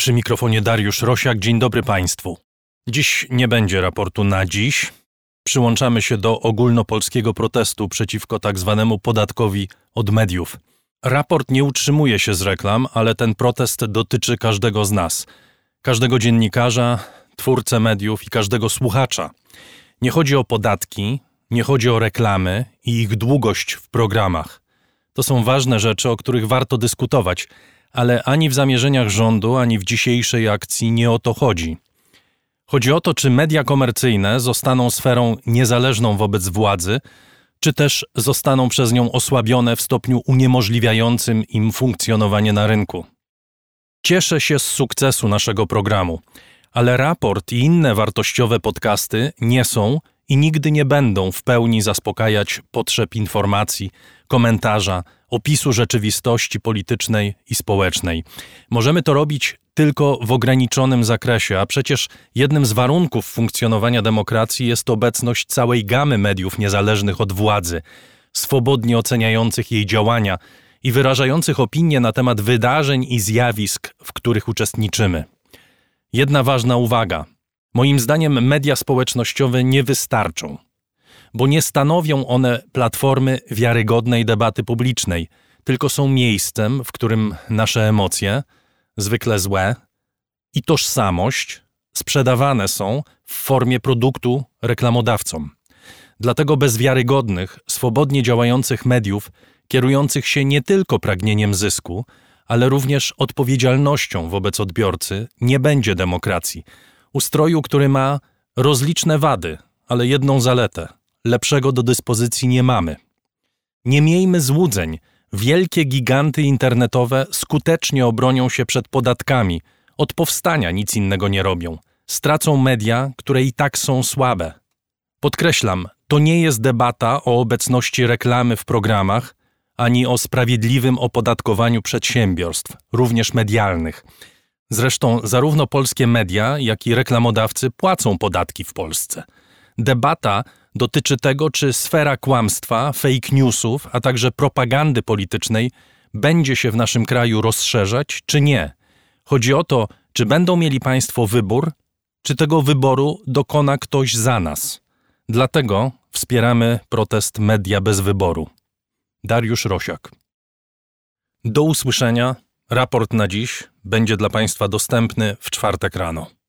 Przy mikrofonie Dariusz Rosiak. Dzień dobry Państwu. Dziś nie będzie raportu na dziś. Przyłączamy się do ogólnopolskiego protestu przeciwko tak zwanemu podatkowi od mediów. Raport nie utrzymuje się z reklam, ale ten protest dotyczy każdego z nas. Każdego dziennikarza, twórcę mediów i każdego słuchacza. Nie chodzi o podatki, nie chodzi o reklamy i ich długość w programach. To są ważne rzeczy, o których warto dyskutować, ale ani w zamierzeniach rządu, ani w dzisiejszej akcji nie o to chodzi. Chodzi o to, czy media komercyjne zostaną sferą niezależną wobec władzy, czy też zostaną przez nią osłabione w stopniu uniemożliwiającym im funkcjonowanie na rynku. Cieszę się z sukcesu naszego programu, ale raport i inne wartościowe podcasty nie są i nigdy nie będą w pełni zaspokajać potrzeb informacji, komentarza, opisu rzeczywistości politycznej i społecznej. Możemy to robić tylko w ograniczonym zakresie, a przecież jednym z warunków funkcjonowania demokracji jest obecność całej gamy mediów niezależnych od władzy, swobodnie oceniających jej działania i wyrażających opinie na temat wydarzeń i zjawisk, w których uczestniczymy. Jedna ważna uwaga. Moim zdaniem media społecznościowe nie wystarczą bo nie stanowią one platformy wiarygodnej debaty publicznej, tylko są miejscem, w którym nasze emocje, zwykle złe, i tożsamość sprzedawane są w formie produktu reklamodawcom. Dlatego bez wiarygodnych, swobodnie działających mediów, kierujących się nie tylko pragnieniem zysku, ale również odpowiedzialnością wobec odbiorcy, nie będzie demokracji. Ustroju, który ma rozliczne wady, ale jedną zaletę lepszego do dyspozycji nie mamy. Nie miejmy złudzeń. Wielkie giganty internetowe skutecznie obronią się przed podatkami. Od powstania nic innego nie robią. Stracą media, które i tak są słabe. Podkreślam, to nie jest debata o obecności reklamy w programach, ani o sprawiedliwym opodatkowaniu przedsiębiorstw, również medialnych. Zresztą zarówno polskie media, jak i reklamodawcy płacą podatki w Polsce. Debata dotyczy tego, czy sfera kłamstwa, fake newsów, a także propagandy politycznej będzie się w naszym kraju rozszerzać, czy nie. Chodzi o to, czy będą mieli Państwo wybór, czy tego wyboru dokona ktoś za nas. Dlatego wspieramy protest Media bez wyboru. Dariusz Rosiak. Do usłyszenia. Raport na dziś będzie dla Państwa dostępny w czwartek rano.